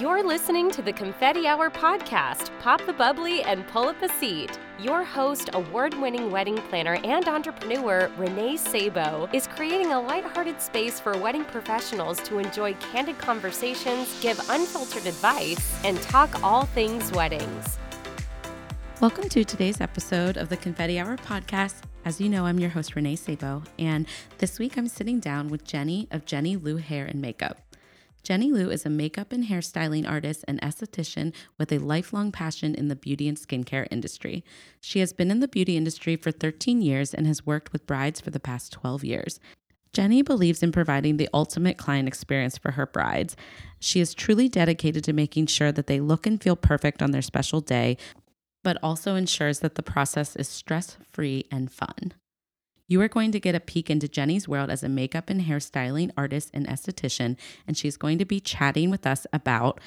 You're listening to the Confetti Hour podcast. Pop the bubbly and pull up a seat. Your host, award winning wedding planner and entrepreneur Renee Sabo, is creating a lighthearted space for wedding professionals to enjoy candid conversations, give unfiltered advice, and talk all things weddings. Welcome to today's episode of the Confetti Hour podcast. As you know, I'm your host, Renee Sabo, and this week I'm sitting down with Jenny of Jenny Luu Hair and Makeup. Jenny Luu is a makeup and hairstyling artist and esthetician with a lifelong passion in the beauty and skincare industry. She has been in the beauty industry for 13 years and has worked with brides for the past 12 years. Jenny believes in providing the ultimate client experience for her brides. She is truly dedicated to making sure that they look and feel perfect on their special day, but also ensures that the process is stress free and fun. You are going to get a peek into Jenny's world as a makeup and hairstyling artist and esthetician, and she's going to be chatting with us about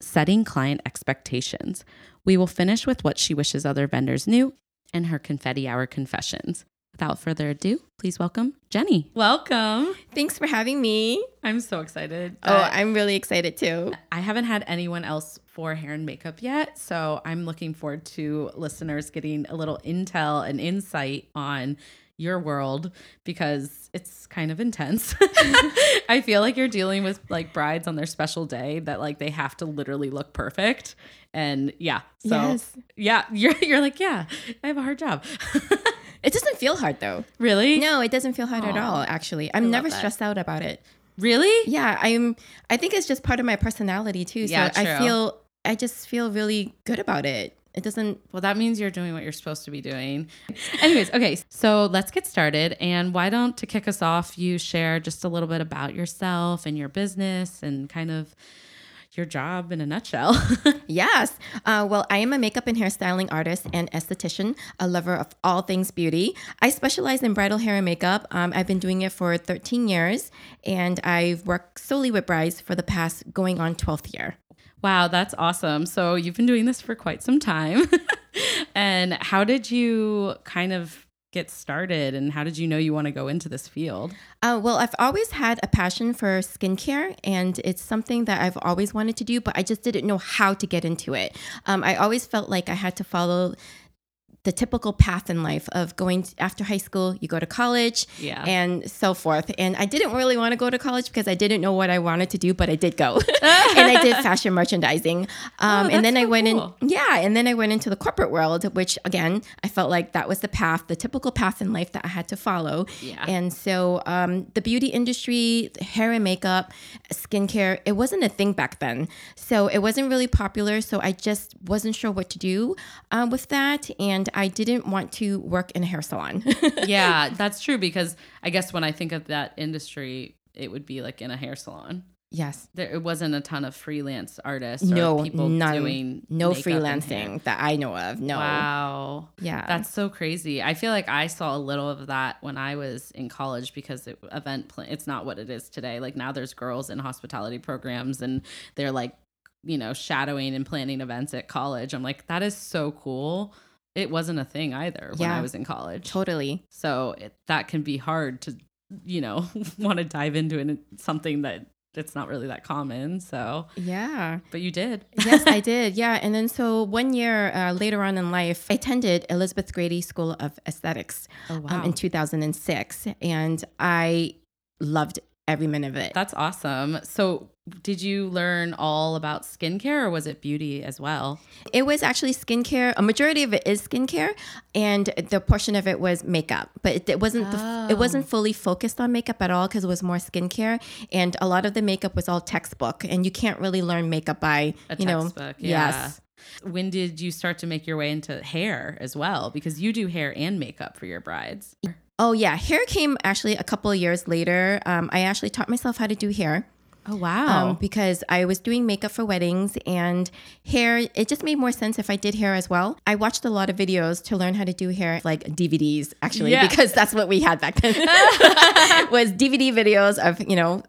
setting client expectations. We will finish with what she wishes other vendors knew and her confetti hour confessions. Without further ado, please welcome Jenny. Welcome. Thanks for having me. I'm so excited. Oh, I'm really excited too. I haven't had anyone else for hair and makeup yet, so I'm looking forward to listeners getting a little intel and insight on your world because it's kind of intense. I feel like you're dealing with like brides on their special day that like they have to literally look perfect. And yeah. So Yes. yeah, you're you're like, yeah, I have a hard job. It doesn't feel hard though. really? No, it doesn't feel hard at all, actually. I'm never that. stressed out about it. Really? Yeah, I'm I think it's just part of my personality too. So Yeah, I feel I just feel really good about it. It doesn't Well, that means you're doing what you're supposed to be doing. Anyways, okay, so let's get started. And why don't, to kick us off, you share just a little bit about yourself and your business and kind of your job in a nutshell? Yes. Uh, well, I am a makeup and hairstyling artist and esthetician, a lover of all things beauty. I specialize in bridal hair and makeup. Um, I've been doing it for 13 years, and I've worked solely with brides for the past going on 12th year. Wow, that's awesome. So you've been doing this for quite some time. and how did you kind of get started and how did you know you want to go into this field? Uh, well, I've always had a passion for skincare, and it's something that I've always wanted to do, but I just didn't know how to get into it. Um, I always felt like I had to follow the typical path in life of going to, after high school, you go to college, Yeah. and so forth. And I didn't really want to go to college because I didn't know what I wanted to do, but I did go, and I did fashion merchandising. Um, Oh, and then that's I went cool. in, yeah, and then I went into the corporate world, which again, I felt like that was the path, the typical path in life that I had to follow. Yeah. And so um, the beauty industry, hair and makeup, skincare, it wasn't a thing back then. So it wasn't really popular. So I just wasn't sure what to do uh, with that. And I didn't want to work in a hair salon. yeah, that's true because I guess when I think of that industry, it would be like in a hair salon. yes. There it wasn't a ton of freelance artists or No, people none. doing no makeup and hair. freelancing that I know of. No. Wow. Yeah. That's so crazy. I feel like I saw a little of that when I was in college because it, event pla- it's not what it is today. Like now there's girls in hospitality programs and they're like, you know, shadowing and planning events at college. I'm like, that is so cool. It wasn't a thing either when I was in college. totally. So it, that can be hard to, you know, want to dive into it, something that it's not really that common. So, Yeah. but you did. yes, I did. Yeah. And then so one year uh, later on in life, I attended Elizabeth Grady School of Esthetics Oh, um, in 2006. And I loved every minute of it. That's awesome. So, did you learn all about skincare or was it beauty as well? It was actually skincare. A majority of it is skincare, and the portion of it was makeup. But it, it wasn't the, Oh. it wasn't fully focused on makeup at all because it was more skincare, and a lot of the makeup was all textbook, and you can't really learn makeup by A you know. Yeah. yes. When did you start to make your way into hair as well? Because you do hair and makeup for your brides. Oh yeah, hair came actually a couple of years later. Um, I actually taught myself how to do hair. Oh, wow. um, because I was doing makeup for weddings and hair. It just made more sense if I did hair as well. I watched a lot of videos to learn how to do hair, like DVDs actually, Yeah. because that's what we had back then. was DVD videos of you know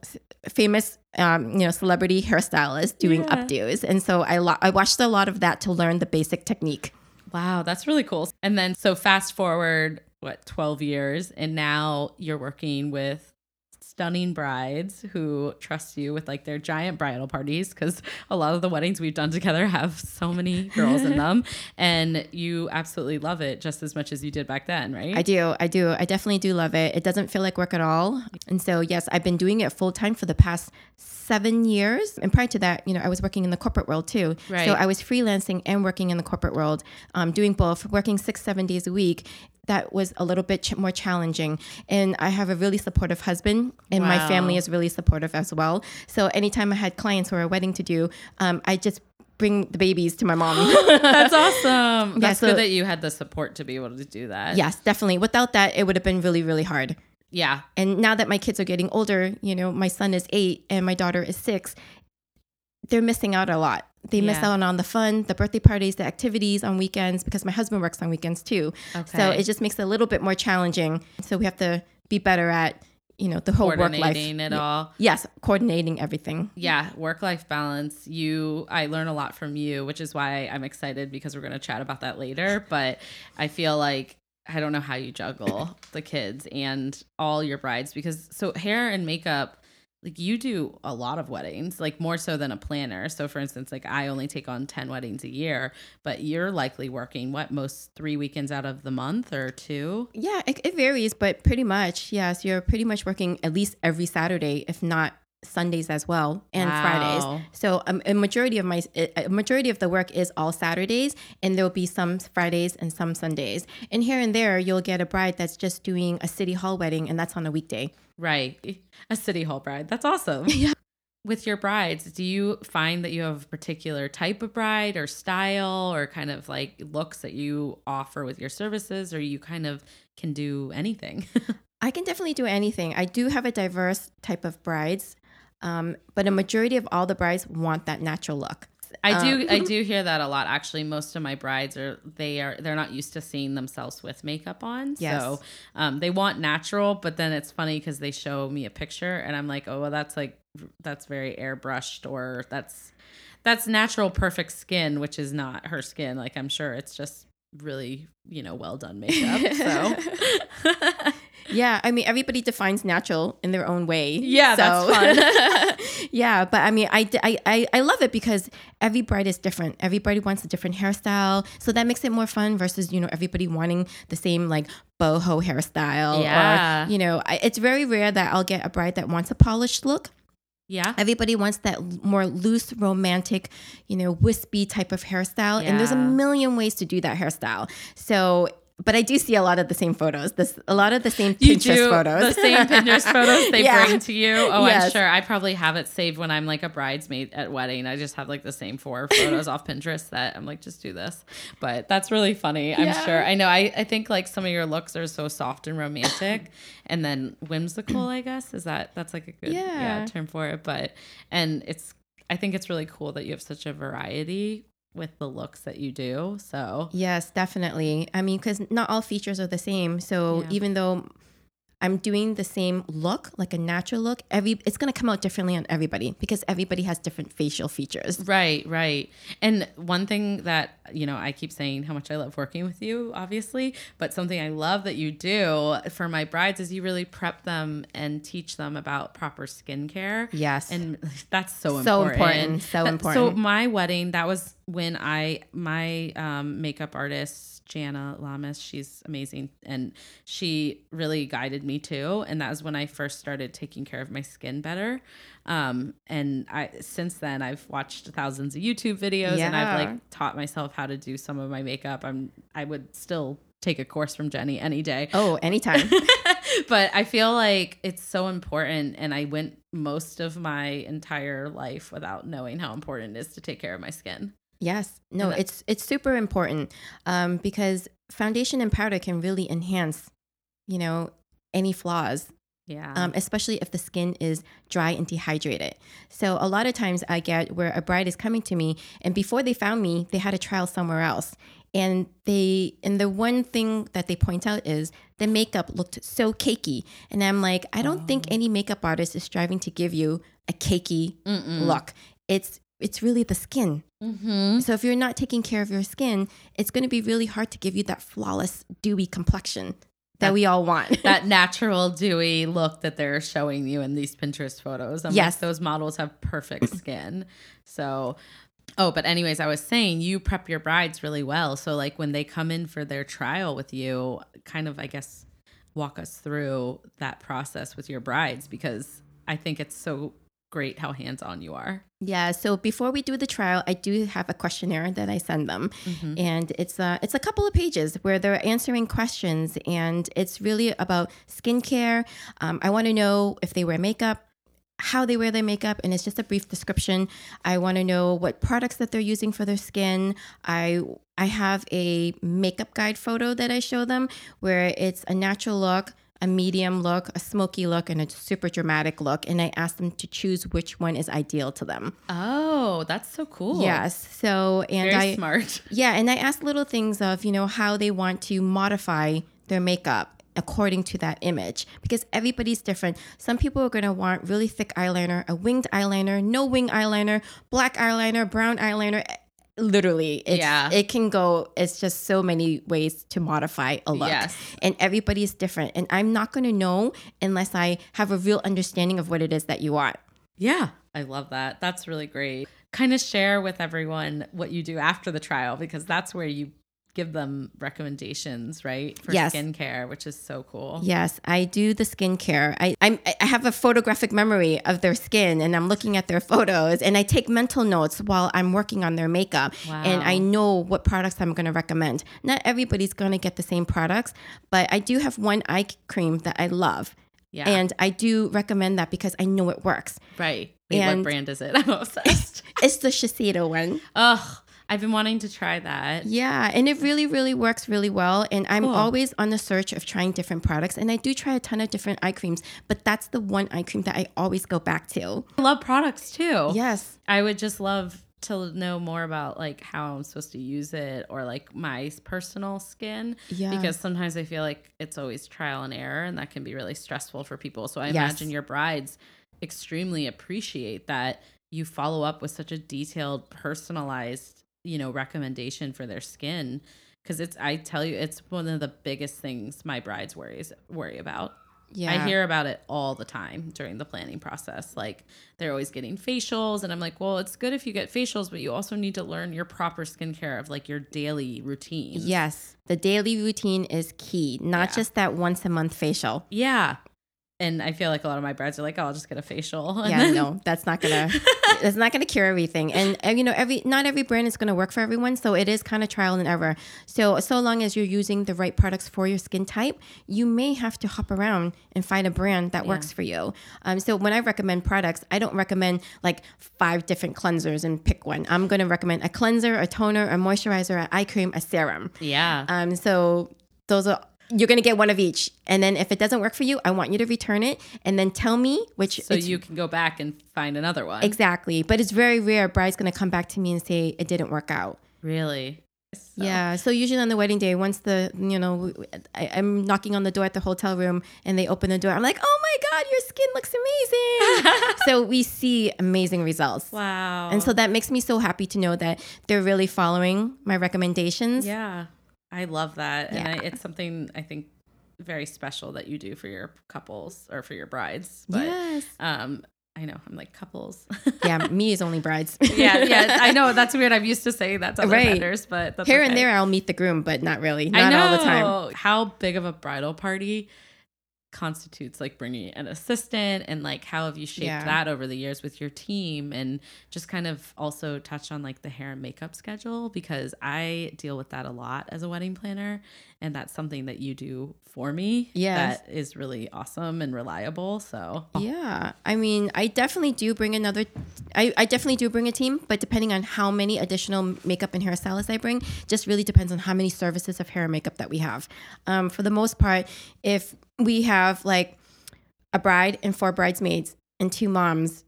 famous um, you know celebrity hairstylists doing Yeah. updos, and so I lo- I watched a lot of that to learn the basic technique. wow, that's really cool. And then, so fast forward, what, 12 years, and now you're working with stunning brides who trust you with like their giant bridal parties because a lot of the weddings we've done together have so many girls in them. And you absolutely love it just as much as you did back then, right? I do. I do. I definitely do love it. It doesn't feel like work at all. And so, yes, I've been doing it full time for the past seven years. And prior to that, you know, I was working in the corporate world too. Right. So I was freelancing and working in the corporate world, um, doing both, working six, seven days a week. That was a little bit ch- more challenging. And I have a really supportive husband, and my family is really supportive as well. So anytime I had clients or a wedding to do, um, I just bring the babies to my mom. That's awesome. That's so- good that you had the support to be able to do that. yes, definitely. Without that, it would have been really, really hard. Yeah. And now that my kids are getting older, you know, my son is eight and my daughter is six, they're missing out a lot. They miss out on the fun, the birthday parties, the activities on weekends because my husband works on weekends too. Okay. So it just makes it a little bit more challenging. So we have to be better at, you know, the whole work life. Coordinating it all. Yes, coordinating everything. Yeah, work life balance. You, I learn a lot from you, which is why I'm excited because we're going to chat about that later. But I feel like I don't know how you juggle the kids and all your brides because so hair and makeup, like you do a lot of weddings, like more so than a planner. So, for instance, like I only take on 10 weddings a year, but you're likely working what most three weekends out of the month or two? Yeah, it, it varies, but pretty much, yes, you're pretty much working at least every Saturday, if not Sundays as well, and Wow. Fridays. So um, a majority of my a majority of the work is all Saturdays, and there'll be some Fridays and some Sundays. And here and there, you'll get a bride that's just doing a city hall wedding, and that's on a weekday. Right. A city hall bride. That's awesome. Yeah. With your brides, do you find that you have a particular type of bride or style or kind of like looks that you offer with your services or you kind of can do anything? I can definitely do anything. I do have a diverse type of brides, um, but a majority of all the brides want that natural look. I do Um, I do hear that a lot actually. Most of my brides are they are they're not used to seeing themselves with makeup on. Yes. So um, they want natural, but then it's funny because they show me a picture and I'm like, oh well that's like that's very airbrushed or that's that's natural perfect skin, which is not her skin. Like I'm sure it's just really, you know, well done makeup. So Yeah, I mean everybody defines natural in their own way. Yeah, that's fun. yeah, but I mean I, I I I love it because every bride is different. Everybody wants a different hairstyle, so that makes it more fun versus you know everybody wanting the same like boho hairstyle. Yeah. Or, you know, I, it's very rare that I'll get a bride that wants a polished look. yeah. Everybody wants that more loose, romantic, you know, wispy type of hairstyle. And there's a million ways to do that hairstyle. So, but I do see a lot of the same photos. This a lot of the same You Pinterest do photos. the same Pinterest photos they Yeah. bring to you. Oh, I'm sure. I probably have it saved when I'm like a bridesmaid at wedding. I just have like the same four photos off Pinterest that I'm like, just do this. But that's really funny. I'm sure. I know. I, I think like some of your looks are so soft and romantic, and then whimsical. I guess is that that's like a good yeah. Yeah. term for it. But and it's I think it's really cool that you have such a variety with the looks that you do. So Yes, definitely. I mean, because not all features are the same. So Yeah. even though I'm doing the same look, like a natural look, every it's gonna come out differently on everybody because everybody has different facial features. Right, right. And one thing that, you know, I keep saying how much I love working with you, obviously, but something I love that you do for my brides is you really prep them and teach them about proper skincare. Yes. And that's so So important. important, so That- important. So my wedding, that was when I my um, makeup artist Jana Lamas, she's amazing, and she really guided me too. And that was when I first started taking care of my skin better. Um, and I since then I've watched thousands of YouTube videos, and I've like taught myself how to do some of my makeup. I'm I would still take a course from Jenny any day Oh, anytime. but I feel like it's so important. And I went most of my entire life without knowing how important it is to take care of my skin. Yes. No, that- it's it's super important um, because foundation and powder can really enhance, you know, any flaws, Yeah. um, especially if the skin is dry and dehydrated. So a lot of times I get where a bride is coming to me and before they found me, they had a trial somewhere else. And they and the one thing that they point out is the makeup looked so cakey. And I'm like, I don't think any makeup artist is striving to give you a cakey look. It's it's really the skin. mm-hmm. So if you're not taking care of your skin, it's going to be really hard to give you that flawless, dewy complexion. that we all want. that natural dewy look that they're showing you in these Pinterest photos. I'm Yes. like, those models have perfect skin. So, oh, but anyways, I was saying you prep your brides really well. So, like when they come in for their trial with you, kind of, I guess, walk us through that process with your brides because I think it's so great how hands on you are. Yeah, so before we do the trial, I do have a questionnaire that I send them, and it's a it's a couple of pages where they're answering questions, and it's really about skincare. Um, I want to know if they wear makeup, how they wear their makeup, and it's just a brief description. I want to know what products that they're using for their skin. I I have a makeup guide photo that I show them where it's a natural look a medium look, a smoky look, and a super dramatic look. And I asked them to choose which one is ideal to them. Oh, that's so cool. Yes. So, and Very I, smart. yeah, and I asked little things of, you know, how they want to modify their makeup according to that image because everybody's different. Some people are going to want really thick eyeliner, a winged eyeliner, no wing eyeliner, black eyeliner, brown eyeliner. Literally, it's, Yeah. it can go. It's just so many ways to modify a look, Yes. and everybody's different. And I'm not going to know unless I have a real understanding of what it is that you want. Yeah, I love that. That's really great. Kind of share with everyone what you do after the trial because that's where you give them recommendations, right? For Yes. skincare, which is so cool. Yes, I do the skincare. I I'm, I have a photographic memory of their skin, and I'm looking at their photos, and I take mental notes while I'm working on their makeup, and I know what products I'm going to recommend. Not everybody's going to get the same products, but I do have one eye cream that I love, Yeah. and I do recommend that because I know it works. right. Wait, and- what brand is it? I'm obsessed. It's the Shiseido one. Ugh, I've been wanting to try that. Yeah, and it really, really works really well. And I'm Cool. always on the search of trying different products. And I do try a ton of different eye creams, but that's the one eye cream that I always go back to. I love products too. Yes. I would just love to know more about like how I'm supposed to use it or like my personal skin. Yeah. Because sometimes I feel like it's always trial and error and that can be really stressful for people. So I Yes. imagine your brides extremely appreciate that you follow up with such a detailed, personalized, you know, recommendation for their skin. Cause it's I tell you, it's one of the biggest things my brides worries worry about. Yeah. I hear about it all the time during the planning process. Like they're always getting facials, and I'm like, well, it's good if you get facials, but you also need to learn your proper skincare of like your daily routine. Yes. The daily routine is key, not Yeah. just that once a month facial. Yeah. And I feel like a lot of my brides are like, oh, I'll just get a facial. And Yeah, then- no, that's not gonna that's not gonna cure everything. And, and you know, every not every brand is gonna work for everyone. So it is kind of trial and error. So so long as you're using the right products for your skin type, you may have to hop around and find a brand that works for you. Um, so when I recommend products, I don't recommend like five different cleansers and pick one. I'm gonna recommend a cleanser, a toner, a moisturizer, an eye cream, a serum. yeah. Um, so those are you're gonna get one of each, and then if it doesn't work for you, I want you to return it and then tell me which. so you can go back and find another one. exactly, but it's very rare. Bride's gonna come back to me and say it didn't work out. really? So- Yeah. So usually on the wedding day, once the you know I, I'm knocking on the door at the hotel room and they open the door, I'm like, oh my god, your skin looks amazing. so we see amazing results. Wow. And so that makes me so happy to know that they're really following my recommendations. Yeah, I love that, and I, it's something I think very special that you do for your couples or for your brides. But Yes. um, I know I'm like couples. Yeah. Me is only brides. yeah, yeah. I know that's weird. I'm used to saying that to other Right. vendors, but that's Here and there, I'll meet the groom, but not really. I Not know all the time. how big of a bridal party constitutes like bringing an assistant and like how have you shaped Yeah. that over the years with your team and just kind of also touch on like the hair and makeup schedule because I deal with that a lot as a wedding planner and that's something that you do for me Yes. that is really awesome and reliable so Yeah. I mean, I definitely do bring another, I, I definitely do bring a team, but depending on how many additional makeup and hairstylists I bring, just really depends on how many services of hair and makeup that we have. Um, for the most part, if we have like a bride and four bridesmaids and two moms,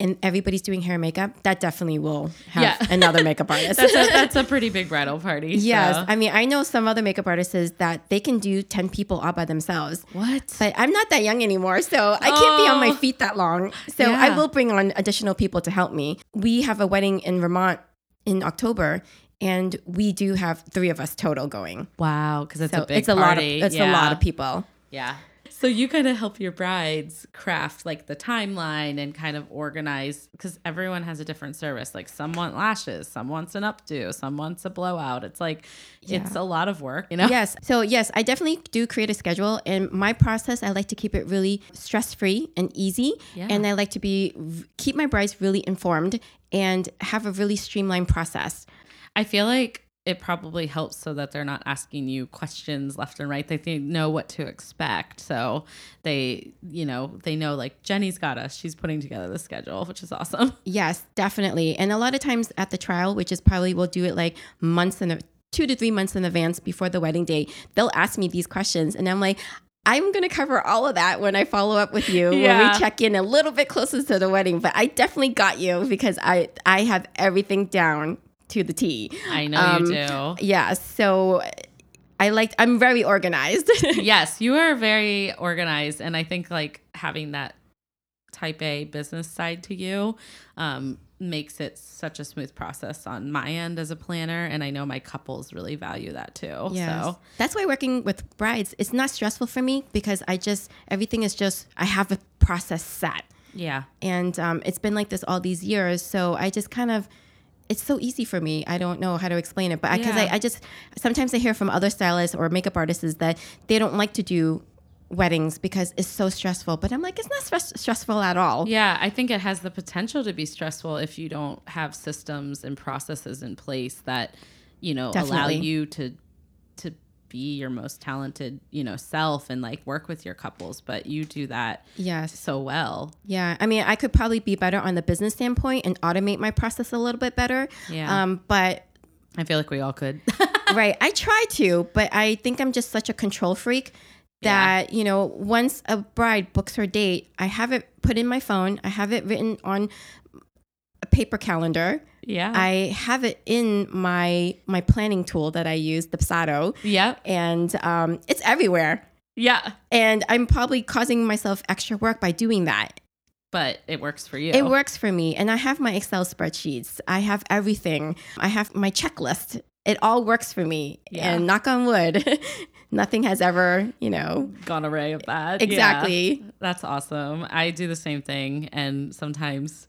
and everybody's doing hair and makeup, that definitely will have Yeah. another makeup artist. that's a, that's a pretty big bridal party Yes, so. I mean I know some other makeup artists that they can do ten people all by themselves. what But I'm not that young anymore, so I can't be on my Oh. feet that long. So I will bring on additional people to help me. We have a wedding in Vermont in October, and we do have three of us total going. Wow, because it's So a big it's a lot of party. it's a lot of people. Yeah. So you kind of help your brides craft like the timeline and kind of organize because everyone has a different service. Like some want lashes, some wants an updo, some wants a blowout. It's like it's a lot of work, you know? Yes. So yes, I definitely do create a schedule, and my process I like to keep it really stress free and easy, Yeah. and I like to be keep my brides really informed and have a really streamlined process. I feel like it probably helps so that they're not asking you questions left and right. They think know what to expect. So they, you know, they know like Jenny's got us. She's putting together the schedule, which is awesome. Yes, definitely. And a lot of times at the trial, which is probably we'll do it like months in two to three months in advance before the wedding day, they'll ask me these questions, and I'm like. I'm going to cover all of that when I follow up with you when we check in a little bit closer to the wedding. But I definitely got you because I I have everything down to the T. I know Um, you do. Yeah, so I like I'm very organized. yes, you are very organized, and I think like having that type A business side to you um, makes it such a smooth process on my end as a planner, and I know my couples really value that too. Yes. So That's why working with brides it's not stressful for me because I just everything is just I have a process set. yeah, and um, it's been like this all these years. So I just kind of, it's so easy for me. I don't know how to explain it, but because Yeah. I, I just sometimes I hear from other stylists or makeup artists is that they don't like to do weddings because it's so stressful. But I'm like, it's not stress- stressful at all. yeah, I think it has the potential to be stressful if you don't have systems and processes in place that you know allow you to to be your most talented you know self and like work with your couples. But you do that Yes. so well. Yeah. I mean, I could probably be better on the business standpoint and automate my process a little bit better. Yeah. Um, but I feel like we all could. right. I try to, but I think I'm just such a control freak that, you know, once a bride books her date, I have it put in my phone, I have it written on a paper calendar. yeah. I have it in my my planning tool that I use, Dubsado, Yeah. and um, it's everywhere. Yeah. And I'm probably causing myself extra work by doing that. But it works for you. It works for me. And I have my Excel spreadsheets. I have everything. I have my checklist. It all works for me. Yeah. And knock on wood, nothing has ever, you know, Gone array of that. exactly. Yeah. That's awesome. I do the same thing. And sometimes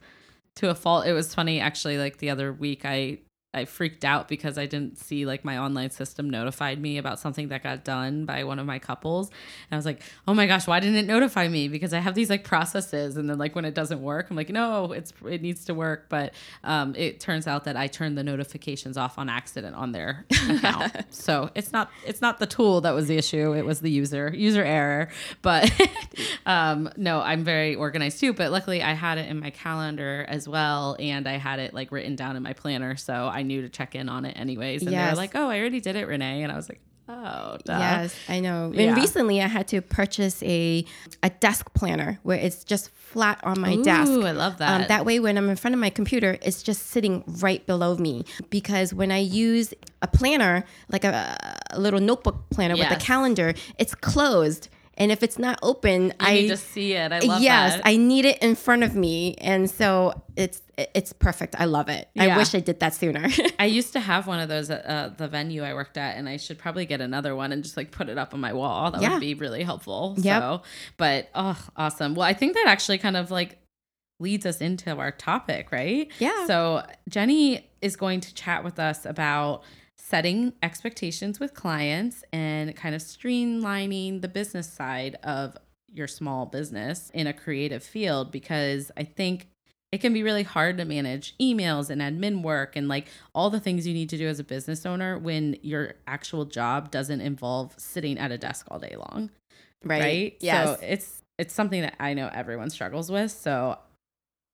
to a fault, it was funny actually, like the other week, I. I freaked out because I didn't see like my online system notified me about something that got done by one of my couples. And I was like, "Oh my gosh, why didn't it notify me?" Because I have these like processes and then like when it doesn't work, I'm like, "No, it's it needs to work." But um it turns out that I turned the notifications off on accident on their account. so, it's not it's not the tool that was the issue, it was the user, user error. But um no, I'm very organized too, but luckily I had it in my calendar as well and I had it like written down in my planner, so I knew to check in on it anyways. And they Yes. were like, "Oh, I already did it, Renee." And I was like, "Oh, duh. Yes, I know. Yeah. And recently I had to purchase a a desk planner where it's just flat on my desk. Ooh, I love that. Um, that way, when I'm in front of my computer, it's just sitting right below me. Because when I use a planner, like a, a little notebook planner with a calendar, it's closed. And if it's not open, You I need to see it. I love yes, that. I need it in front of me, and so it's it's perfect. I love it. Yeah. I wish I did that sooner. I used to have one of those at uh, the venue I worked at, and I should probably get another one and just like put it up on my wall. That Yeah. would be really helpful. Yep. So, but oh, awesome. Well, I think that actually kind of like leads us into our topic, right? Yeah. So, Jenny is going to chat with us about setting expectations with clients and kind of streamlining the business side of your small business in a creative field because I think it can be really hard to manage emails and admin work and like all the things you need to do as a business owner when your actual job doesn't involve sitting at a desk all day long right? Yes. So it's it's something that I know everyone struggles with. So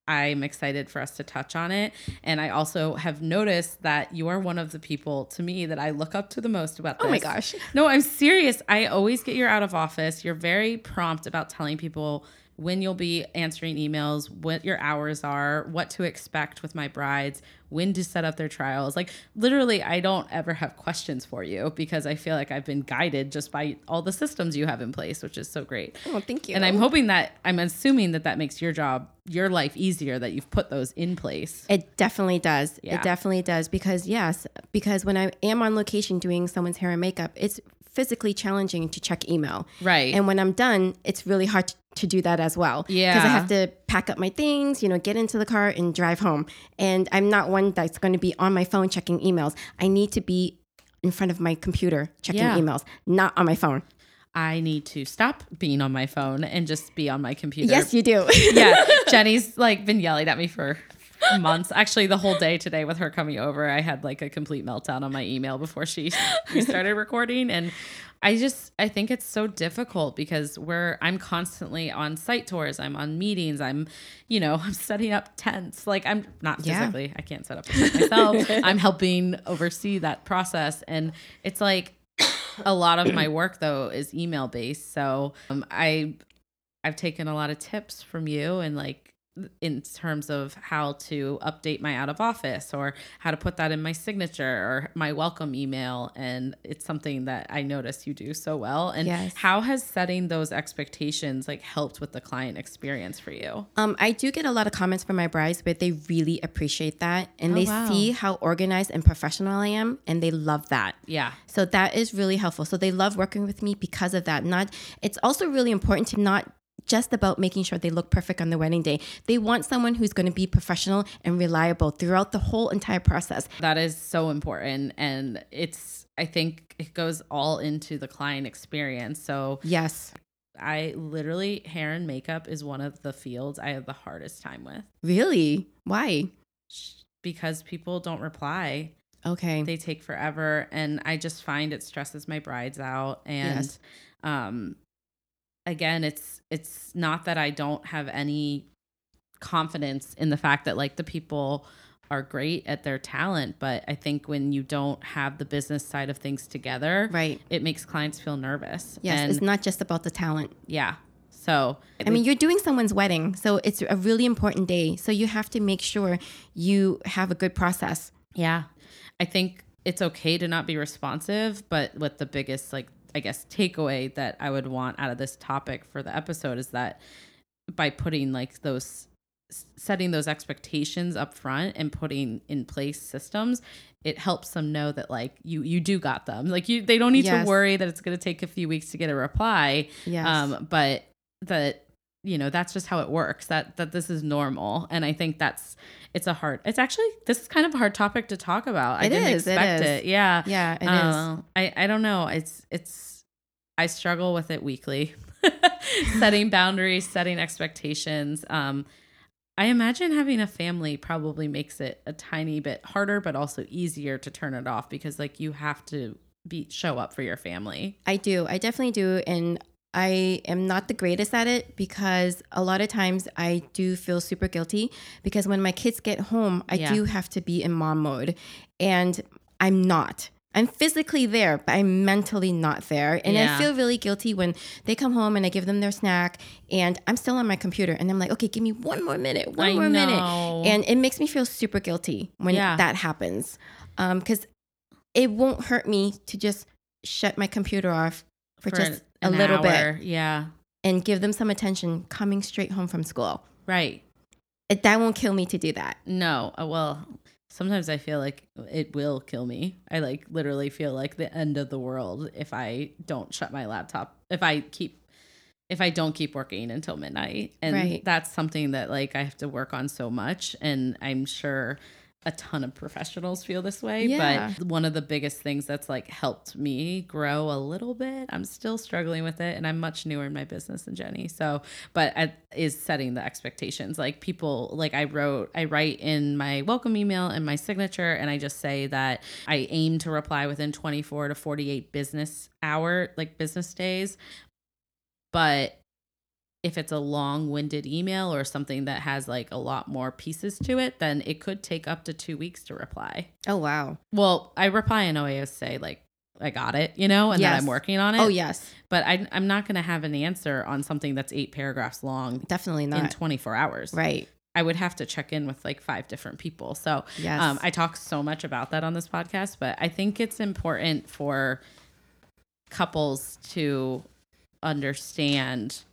I'm excited for us to touch on it. And I also have noticed that you are one of the people to me that I look up to the most about this. oh my gosh. No, I'm serious. I always get your out of office. You're very prompt about telling people when you'll be answering emails, what your hours are, what to expect with my brides, when to set up their trials. Like literally, I don't ever have questions for you because I feel like I've been guided just by all the systems you have in place, which is so great. Oh, thank you. And I'm hoping that I'm assuming that that makes your job, your life easier that you've put those in place. It definitely does. Yeah. It definitely does because yes, because when I am on location doing someone's hair and makeup, it's physically challenging to check email. Right. And when I'm done, it's really hard to, to do that as well. Yeah. Because I have to pack up my things, you know, get into the car and drive home. And I'm not one that's going to be on my phone checking emails. I need to be in front of my computer checking Yeah. emails, not on my phone. I need to stop being on my phone and just be on my computer. Yes, you do. yeah, Jenny's like been yelling at me for months. Actually, the whole day today with her coming over, I had like a complete meltdown on my email before she we started recording, and I just I think it's so difficult because we're I'm constantly on site tours, I'm on meetings, I'm you know I'm setting up tents. Like I'm not Yeah. physically, I can't set up myself. I'm helping oversee that process, and it's like a lot of my work though is email based. So um, I I've taken a lot of tips from you and like in terms of how to update my out of office or how to put that in my signature or my welcome email and it's something that I notice you do so well and Yes. how has setting those expectations like helped with the client experience for you Um, I do get a lot of comments from my brides, but they really appreciate that. And Oh, they wow. see how organized and professional I am, and they love that. yeah So that is really helpful. So they love working with me because of that. Not it's also really important to not just about making sure they look perfect on the wedding day. They want someone who's going to be professional and reliable throughout the whole entire process. that is so important and it's I think it goes all into the client experience so Yes. I literally hair and makeup is one of the fields I have the hardest time with Really? Why? because people don't reply. Okay. They take forever and I just find it stresses my brides out and Yes. um again it's it's not that I don't have any confidence in the fact that like the people are great at their talent, but I think when you don't have the business side of things together, right. it makes clients feel nervous. Yes, and it's not just about the talent. yeah. So I mean, you're doing someone's wedding, so it's a really important day. So you have to make sure you have a good process. Yeah. I think it's okay to not be responsive, but what the biggest like I guess takeaway that I would want out of this topic for the episode is that by putting like those setting those expectations up front and putting in place systems it helps them know that like you you do got them like you they don't need Yes. to worry that it's going to take a few weeks to get a reply Yes. um but that you know that's just how it works that that this is normal and i think that's it's a hard it's actually this is kind of a hard topic to talk about i It didn't is, expect is. it, yeah yeah, it is. uh, i i don't know it's it's i struggle with it weekly setting boundaries setting expectations um I imagine having a family probably makes it a tiny bit harder, but also easier to turn it off because like you have to be show up for your family. I do. I definitely do. And I am not the greatest at it because a lot of times I do feel super guilty because when my kids get home, I Yeah. do have to be in mom mode. And I'm not. I'm physically there, but I'm mentally not there. And Yeah. I feel really guilty when they come home and I give them their snack and I'm still on my computer and I'm like, okay, give me one more minute, one I more minute. And it makes me feel super guilty when Yeah. that happens. Um, because it won't hurt me to just shut my computer off for, just a little hour. bit Yeah. and give them some attention coming straight home from school. Right. It, that won't kill me to do that. No. uh, Well, sometimes I feel like it will kill me. I like literally feel like the end of the world if I don't shut my laptop. If I keep if I don't keep working until midnight. And Right. that's something that like I have to work on so much and I'm sure a ton of professionals feel this way, Yeah. but one of the biggest things that's like helped me grow a little bit. I'm still struggling with it and I'm much newer in my business than Jenny. So, but I, is setting the expectations. Like people, like I wrote, I write in my welcome email and my signature, and I just say that I aim to reply within 24 to 48 business hour, like business days. But if it's a long-winded email or something that has like a lot more pieces to it, then it could take up to two weeks to reply. Oh, wow. Well, I reply in OAS say like I got it, you know, and that I'm working on it. Oh yes, But I, I'm not going to have an answer on something that's eight paragraphs long definitely not in 24 hours. right. I would have to check in with like five different people. So Yes. um, I talk so much about that on this podcast, but I think it's important for couples to understand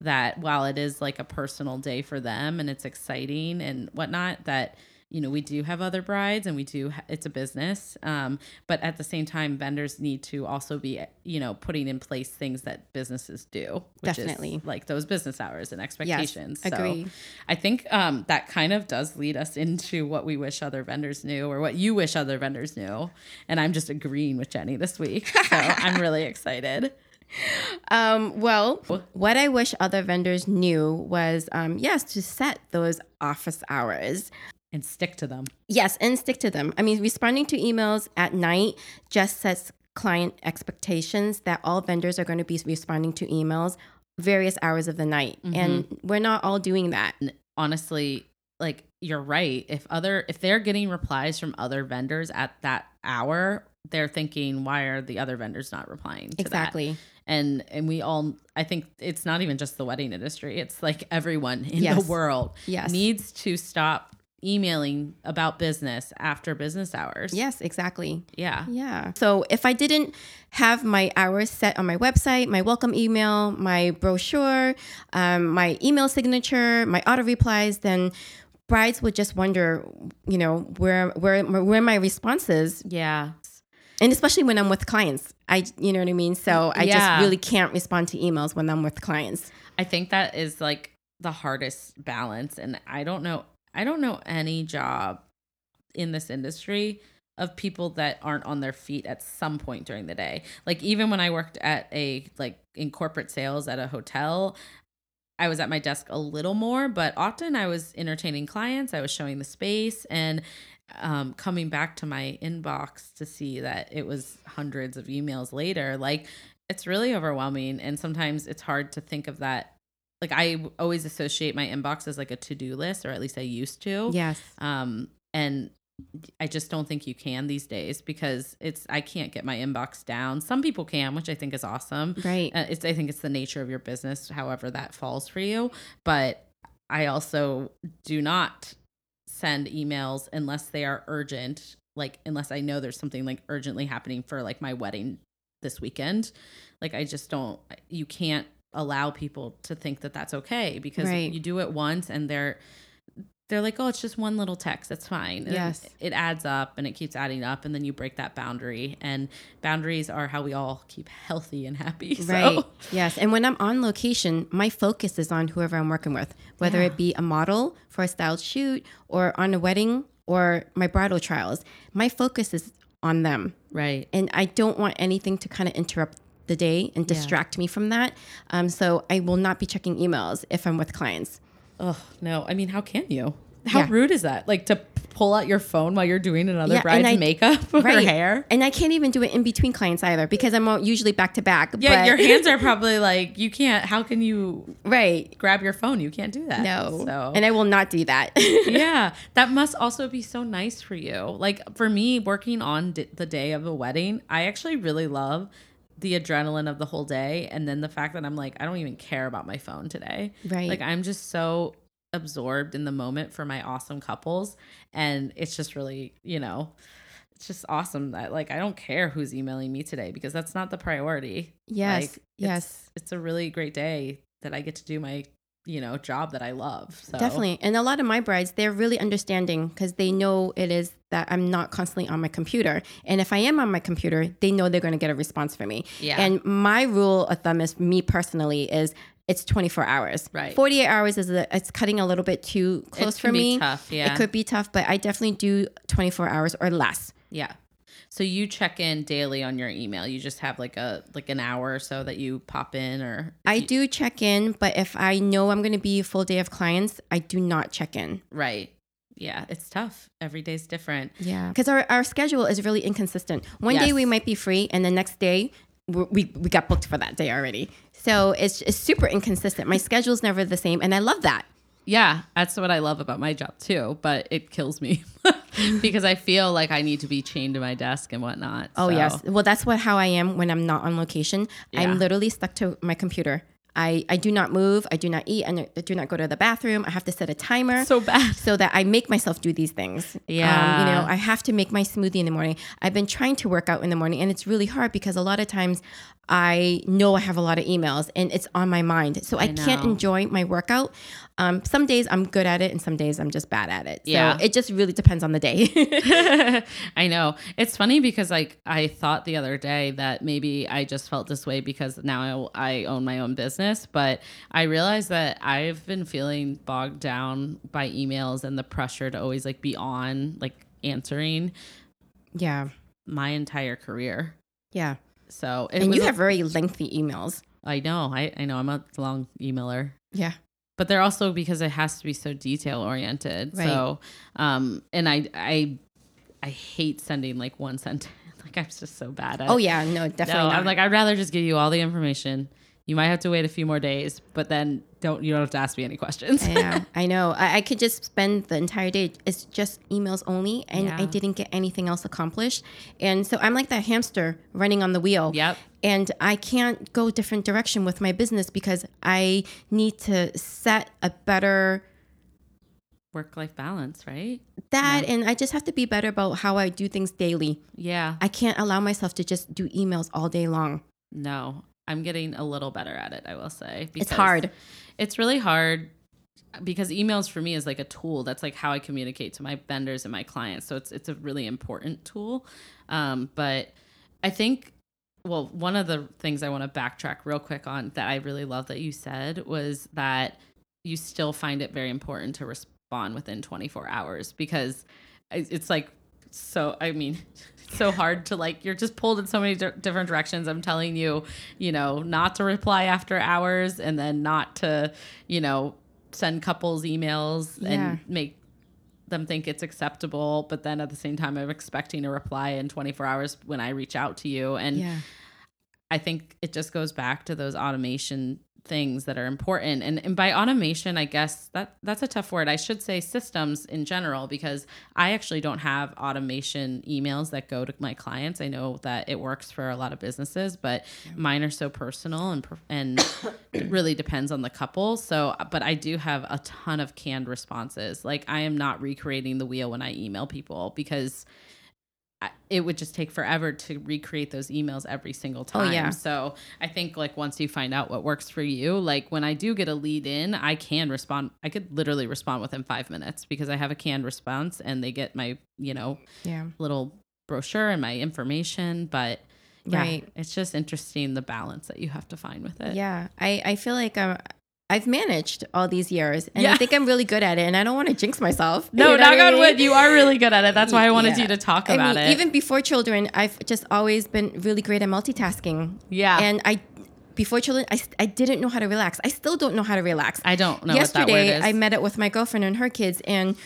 that while it is like a personal day for them and it's exciting and whatnot, that you know we do have other brides and we do it's a business um, but at the same time vendors need to also be you know putting in place things that businesses do which Definitely. is like those business hours and expectations So agree. I think um, that kind of does lead us into what we wish other vendors knew or what you wish other vendors knew. And I'm just agreeing with Jenny this week. So I'm really excited. Um, well, what I wish other vendors knew was, um, yes, to set those office hours. And stick to them. Yes, and stick to them. I mean, responding to emails at night just sets client expectations that all vendors are going to be responding to emails various hours of the night. And we're not all doing that. Honestly, like you're right. If other if they're getting replies from other vendors at that hour, they're thinking, why are the other vendors not replying to that? And and we all i think it's not even just the wedding industry it's like everyone in Yes. the world Yes. needs to stop emailing about business after business hours Yes, exactly. yeah Yeah. So if I didn't have my hours set on my website, my welcome email, my brochure, um, my email signature, my auto replies, then brides would just wonder, you know, where where where my responses, yeah and especially when I'm with clients. I, you know what I mean. So I Yeah. just really can't respond to emails when I'm with clients. i think that is like the hardest balance and i don't know i don't know any job in this industry of people that aren't on their feet at some point during the day. Like even when I worked at a like in corporate sales at a hotel, I was at my desk a little more, but often I was entertaining clients, I was showing the space and um, coming back to my inbox to see that it was hundreds of emails later. Like it's really overwhelming and sometimes it's hard to think of that like I always associate my inbox as like a to-do list or at least I used to. Yes. Um, and I just don't think you can these days because it's I can't get my inbox down. Some people can, which I think is awesome. Right. Uh, it's I think it's the nature of your business, however that falls for you. But I also do not send emails unless they are urgent, like unless I know there's something like urgently happening for like my wedding this weekend. Like I just don't. You can't allow people to think that that's okay because Right. you do it once and they're they're like, oh, it's just one little text. That's fine. And Yes. It adds up and it keeps adding up. And then you break that boundary. And boundaries are how we all keep healthy and happy. So, Right. Yes. And when I'm on location, my focus is on whoever I'm working with, whether Yeah. it be a model for a styled shoot or on a wedding or my bridal trials. My focus is on them. Right. And I don't want anything to kind of interrupt the day and distract me from that. Um, so I will not be checking emails if I'm with clients. Oh, no. I mean, how can you? How Yeah. rude is that? Like to pull out your phone while you're doing another Yeah, bride's I- makeup or her hair? And I can't even do it in between clients either because I'm usually back to back. Yeah, but- your hands are probably like, you can't, how can you right. grab your phone? You can't do that. No. So, And I will not do that. yeah, that must also be so nice for you. Like for me, working on d- the day of a wedding, I actually really love the adrenaline of the whole day, and then the fact that I'm like, I don't even care about my phone today. Right. Like I'm just so absorbed in the moment for my awesome couples, and it's just really, you know. It's just awesome that like I don't care who's emailing me today because that's not the priority. Yes, Like, it's- yes. It's a really great day that I get to do my, you know, job that I love. So Definitely. And a lot of my brides, they're really understanding because they know it is that I'm not constantly on my computer. And if I am on my computer, they know they're going to get a response from me. Yeah. And my rule of thumb is me personally is it's 24 hours. Right. 48 hours is a, it's cutting a little bit too close for me. tough, yeah. It could be tough, but I definitely do 24 hours or less. Yeah. So you check in daily on your email. You just have like a like an hour or so that you pop in or I do check in, but if I know I'm going to be a full day of clients, I do not check in. right. Yeah, it's tough. Every day's different. Yeah. Because our, our schedule is really inconsistent. One day we might be free, and the next day we, we, we got booked for that day already. So it's, it's super inconsistent. My schedule's never the same, and I love that. Yeah, that's what I love about my job too, but it kills me. because I feel like I need to be chained to my desk and whatnot. Oh so. yes. Well, that's what how I am when I'm not on location. Yeah. I'm literally stuck to my computer. I, I do not move. I do not eat. And I do not go to the bathroom. I have to set a timer So bad. so that I make myself do these things. Um, Yeah. you know, I have to make my smoothie in the morning. I've been trying to work out in the morning and it's really hard because a lot of times I know I have a lot of emails and it's on my mind. So I, can't enjoy my workout. Um, some days I'm good at it and some days I'm just bad at it. So Yeah. it just really depends on the day. I know. It's funny because like I thought the other day that maybe I just felt this way because now I, I own my own business, but I realized that I've been feeling bogged down by emails and the pressure to always like be on like answering yeah. my entire career. Yeah. So And you a- have very lengthy emails. I know. I, I know I'm a long emailer. Yeah. but they're also because it has to be so detail oriented. So, um, and I, I, I hate sending like one sentence. Like I'm just so bad at. Oh yeah, no, definitely no. not. I'm like I'd rather just give you all the information. You might have to wait a few more days, but then don't you don't have to ask me any questions. yeah, I know. I, I could just spend the entire day. It's just emails only, and I didn't get anything else accomplished. And so I'm like that hamster running on the wheel. Yep. And I can't go different direction with my business because I need to set a better Work life balance, right? that, and I just have to be better about how I do things daily. Yeah. I can't allow myself to just do emails all day long. No, I'm getting a little better at it. I will say It's hard. It's really hard because emails for me is like a tool. That's like how I communicate to my vendors and my clients. So it's it's a really important tool. Um, but I think well, one of the things I want to backtrack real quick on that I really love that you said was that you still find it very important to respond within 24 hours because it's like so I mean so hard to like you're just pulled in so many di- different directions i'm telling you you know not to reply after hours and then not to you know send couples emails Yeah. and make them think it's acceptable but then at the same time i'm expecting a reply in 24 hours when i reach out to you and Yeah. I think it just goes back to those automation things that are important. And, and by automation, I guess that that's a tough word. I should say systems in general because I actually don't have automation emails that go to my clients. I know that it works for a lot of businesses, but mine are so personal and and really depends on the couple. So, but I do have a ton of canned responses. Like I am not recreating the wheel when I email people because it would just take forever to recreate those emails every single time. Oh, yeah. So I think like once you find out what works for you, like when I do get a lead in, I can respond. I could literally respond within five minutes because I have a canned response and they get my, you know, Yeah. little brochure and my information. But yeah, Right. it's just interesting the balance that you have to find with it. Yeah, I, I feel like um, I've managed all these years, and Yeah. I think I'm really good at it. And I don't want to jinx myself. No, You know knock I on mean? wood. You are really good at it. That's why I wanted Yeah. you to talk I about mean, it. Even before children, I've just always been really great at multitasking. yeah. And I, before children, I, I didn't know how to relax. I still don't know how to relax. I don't know what that word Yesterday. I met up with my girlfriend and her kids, and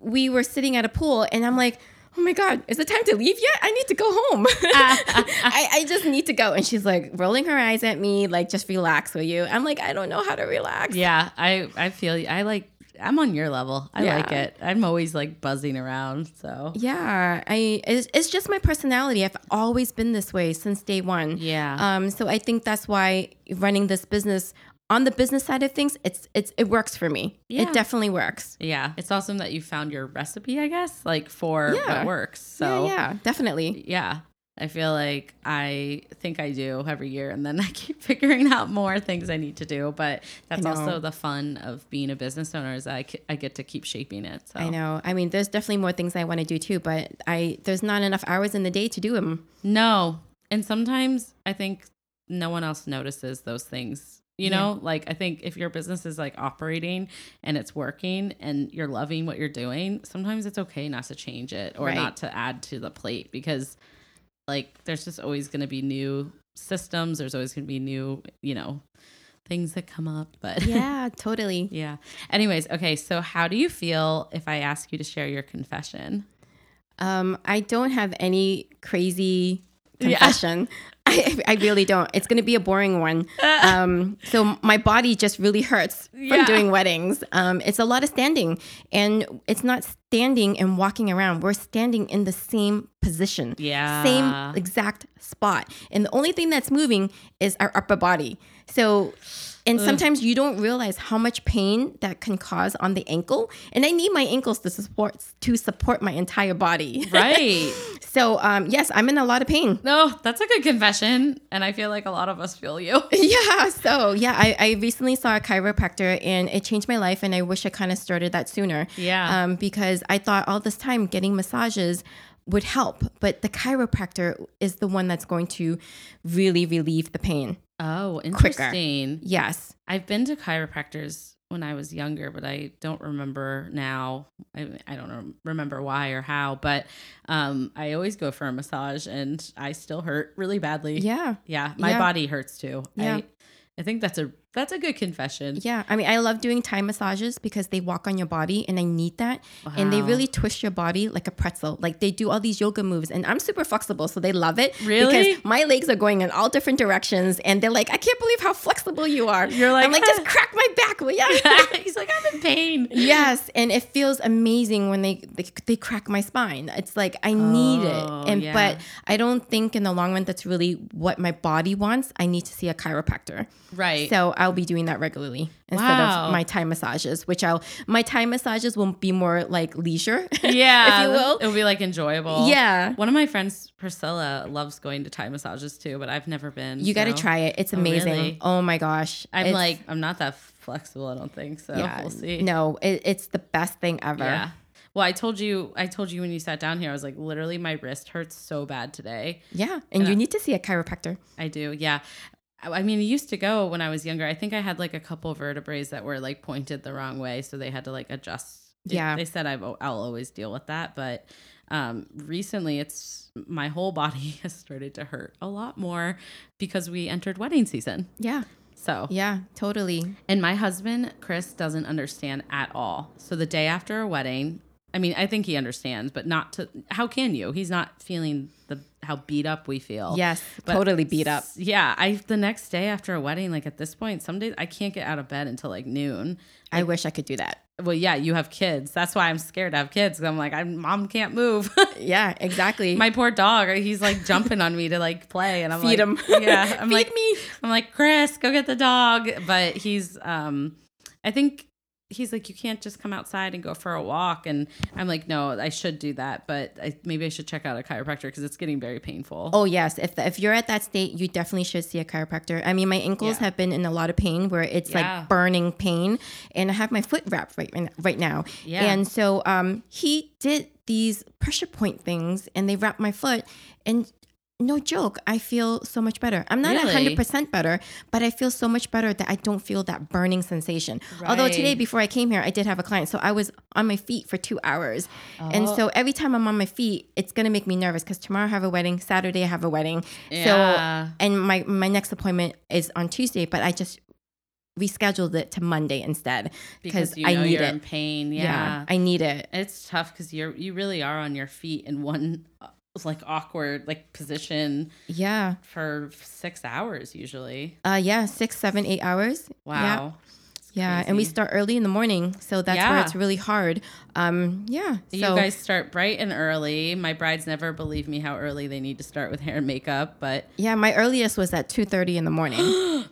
we were sitting at a pool, and I'm like, oh my God, is it time to leave yet? I need to go home. I, I just need to go. And she's like rolling her eyes at me, like, just relax, will you? I'm like, I don't know how to relax. Yeah, I I feel you. I like I'm on your level. I Yeah. like it. I'm always like buzzing around. So Yeah, I it's, it's just my personality. I've always been this way since day one. Yeah. Um. So I think that's why running this business on the business side of things, it's it's it works for me. Yeah. It definitely works. yeah, it's awesome that you found your recipe. I guess like for Yeah. what works. So yeah, yeah, definitely. yeah. I feel like I think I do every year, and then I keep figuring out more things I need to do. But that's also the fun of being a business owner is I, I get to keep shaping it. So I know. I mean, there's definitely more things I want to do too, but I there's not enough hours in the day to do them. No. And sometimes I think no one else notices those things. You know, like I think if your business is like operating and it's working and you're loving what you're doing, sometimes it's okay not to change it or Right. not to add to the plate because like there's just always going to be new systems, there's always going to be new, you know, things that come up, but Yeah, totally. yeah. Anyways, okay, so how do you feel if I ask you to share your confession? Um, I don't have any crazy Yeah. confession. I, I really don't. It's going to be a boring one. Um, so my body just really hurts from Yeah. doing weddings. Um, it's a lot of standing, and it's not standing and walking around. We're standing in the same position, Yeah. same exact spot, and the only thing that's moving is our upper body. So. And sometimes you don't realize how much pain that can cause on the ankle. And I need my ankles to support to support my entire body. Right. So um, yes, I'm in a lot of pain. No, that's a good confession. And I feel like a lot of us feel you. Yeah. So yeah, I, I recently saw a chiropractor and it changed my life. And I wish I kind of started that sooner. Yeah. Um, because I thought all this time getting massages would help, but the chiropractor is the one that's going to really relieve the pain. Oh, Quicker. interesting. Yes. I've been to chiropractors when I was younger, but I don't remember now. I, I don't remember why or how, but um, I always go for a massage and I still hurt really badly. Yeah. Yeah. My Yeah. body hurts too. Yeah. I, I think that's a that's a good confession. Yeah. I mean, I love doing Thai massages because they walk on your body and I need that. And they really twist your body like a pretzel. Like they do all these yoga moves and I'm super flexible. So they love it. Really? Because my legs are going in all different directions and they're like, I can't believe how flexible you are. You're like, I'm like, just ah. crack my back, will ya? He's like, I'm in pain. yes. And it feels amazing when they, they, they crack my spine. It's like, I need Oh, it. And, yeah. but I don't think in the long run that's really what my body wants. I need to see a chiropractor. Right. So I'll be doing that regularly instead Wow. of my Thai massages, which I'll my Thai massages will be more like leisure. yeah. if you will. It'll be like enjoyable. Yeah. One of my friends, Priscilla, loves going to Thai massages too, but I've never been. You got to try it. It's Oh, amazing. really? Oh my gosh. I'm It's- like, I'm not that flexible. I don't think so. yeah, We'll see. No, it, it's the best thing ever. Yeah. Well, I told you, I told you when you sat down here, I was like, literally, my wrist hurts so bad today. Yeah. And you need to see a chiropractor. I do. Yeah. I mean, it used to go when I was younger. I think I had like a couple vertebrae that were like pointed the wrong way. So they had to like adjust. Yeah. They said I've, I'll always deal with that. But um, recently, it's my whole body has started to hurt a lot more because we entered wedding season. Yeah. So, Yeah, totally. and my husband, Chris, doesn't understand at all. So the day after a wedding, I mean, I think he understands, but not to, how can you? He's not feeling the, how beat up we feel. Yes, But totally beat up. Yeah, I the next day after a wedding, like at this point, some days I can't get out of bed until like noon. I wish I could do that. Well, yeah, you have kids. That's why I'm scared to have kids. I'm like, I'm mom can't move. Yeah, exactly. My poor dog, he's like jumping on me to like play, and I'm Feed like, him. Yeah, I'm Feed like, me. I'm like, Chris, go get the dog. But he's, um, I think he's like, you can't just come outside and go for a walk. And I'm like, no, I should do that, but I, maybe I should check out a chiropractor because it's getting very painful. Oh yes, if if you're at that state, you definitely should see a chiropractor. I mean, my ankles Yeah. have been in a lot of pain where it's Yeah. like burning pain, and I have my foot wrapped right right now. Yeah. And so um, he did these pressure point things, and they wrapped my foot, and no joke, I feel so much better. I'm not Really? hundred percent better, but I feel so much better that I don't feel that burning sensation. Although today, before I came here, I did have a client, so I was on my feet for two hours, and Oh. so every time I'm on my feet, it's gonna make me nervous because tomorrow I have a wedding, Saturday I have a wedding, Yeah. so and my my next appointment is on Tuesday, but I just rescheduled it to Monday instead because you I need it. in pain. yeah. Yeah. I need it. It's tough because you're, you really are on your feet in one like awkward like position Yeah. for six hours usually. Uh yeah, six, seven, eight hours. Wow. It's Yeah, and we start early in the morning, so that's where it's really hard. Um, yeah. So you guys start bright and early. My brides never believe me how early they need to start with hair and makeup, but yeah, my earliest was at two thirty in the morning.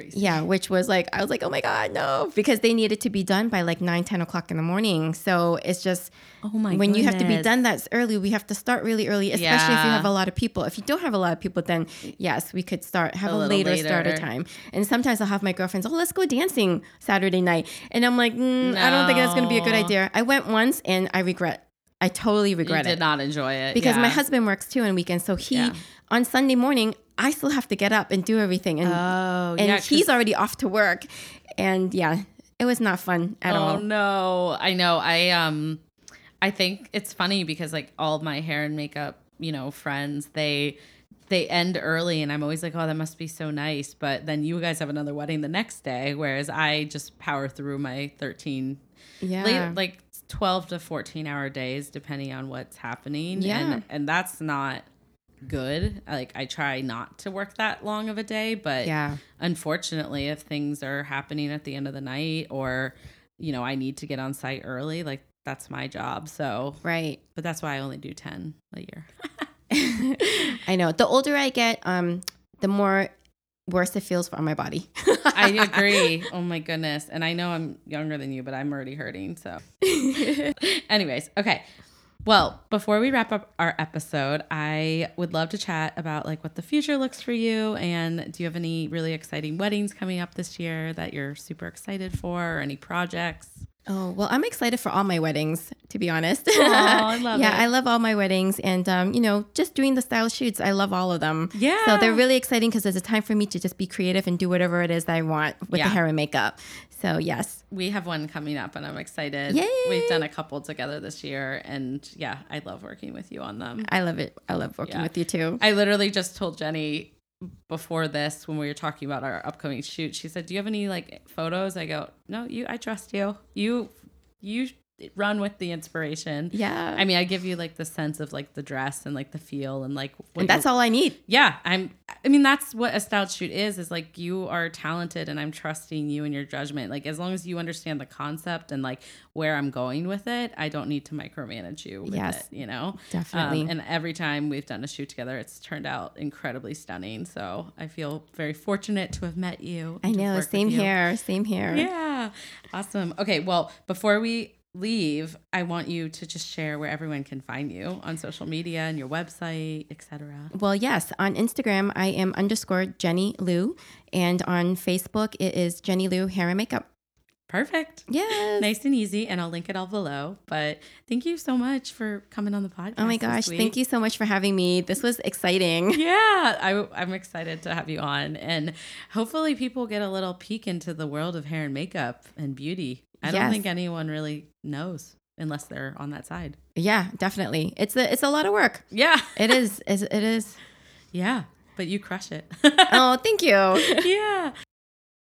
crazy. yeah, which was like I was like, oh my god, no, because they needed to be done by like nine, 10 o'clock in the morning. So it's just Oh my when you have to be done that's early, we have to start really early, especially if you have a lot of people. If you don't have a lot of people, then yes, we could start have A a, little later, starter later. time. And sometimes I'll have my girlfriends, oh, let's go dancing Saturday night, and I'm like, mm, I don't think that's going to be a good idea. I went once and I regret. I totally regret You did it Did not enjoy it because my husband works too on weekends, so he Yeah. on Sunday morning. I still have to get up and do everything, and Oh, and yeah, he's already off to work, and yeah, it was not fun at oh all. no, I know. I um, I think it's funny because like all my hair and makeup, you know, friends, they they end early, and I'm always like, oh, that must be so nice. But then you guys have another wedding the next day, whereas I just power through my 13 Yeah, late, like 12 to 14 hour days depending on what's happening Yeah. and and that's not good. Like I try not to work that long of a day, but Yeah. unfortunately, if things are happening at the end of the night or you know I need to get on site early, like that's my job. So, Right. but that's why I only do ten a year. I know. The older I get, um, the more worse it feels for my body. I agree. Oh my goodness. And I know I'm younger than you, but I'm already hurting. So, anyways, okay. Well, before we wrap up our episode, I would love to chat about like what the future looks for you and do you have any really exciting weddings coming up this year that you're super excited for or any projects? Oh, well, I'm excited for all my weddings, to be honest. Oh, I love yeah, it. I love all my weddings. And, um, you know, just doing the style shoots, I love all of them. Yeah. So they're really exciting because it's a time for me to just be creative and do whatever it is that I want with Yeah. the hair and makeup. So, yes. We have one coming up and I'm excited. Yay. We've done a couple together this year and yeah, I love working with you on them. I love it. I love working Yeah. with you too. I literally just told Jenny before this when we were talking about our upcoming shoot. She said, "Do you have any like photos?" I go, "No, you. I trust you. You, you run with the inspiration." Yeah. I mean, I give you like the sense of like the dress and like the feel and like and that's all I need. Yeah, I'm. I mean, that's what a style shoot is. Is like you are talented, and I'm trusting you and your judgment. Like as long as you understand the concept and like where I'm going with it, I don't need to micromanage you. With Yes. it, you know, Definitely. Um, and every time we've done a shoot together, it's turned out incredibly stunning. So I feel very fortunate to have met you. I know. Same here. Same here. Yeah, awesome. Okay, well, before we leave, I want you to just share where everyone can find you on social media and your website, etc. Well, yes. On Instagram, I am underscore Jenny Luu. And on Facebook, it is Jenny Luu Hair and Makeup. Perfect. Yes. Nice and easy, and I'll link it all below. But thank you so much for coming on the podcast. Oh my gosh. Thank you so much for having me. This was exciting. Yeah, I, I'm excited to have you on, and hopefully, people get a little peek into the world of hair and makeup and beauty. I don't think anyone really knows unless they're on that side. Yeah, definitely. It's a it's a lot of work. Yeah, It is. Is it is. yeah, but you crush it. Oh, thank you. yeah.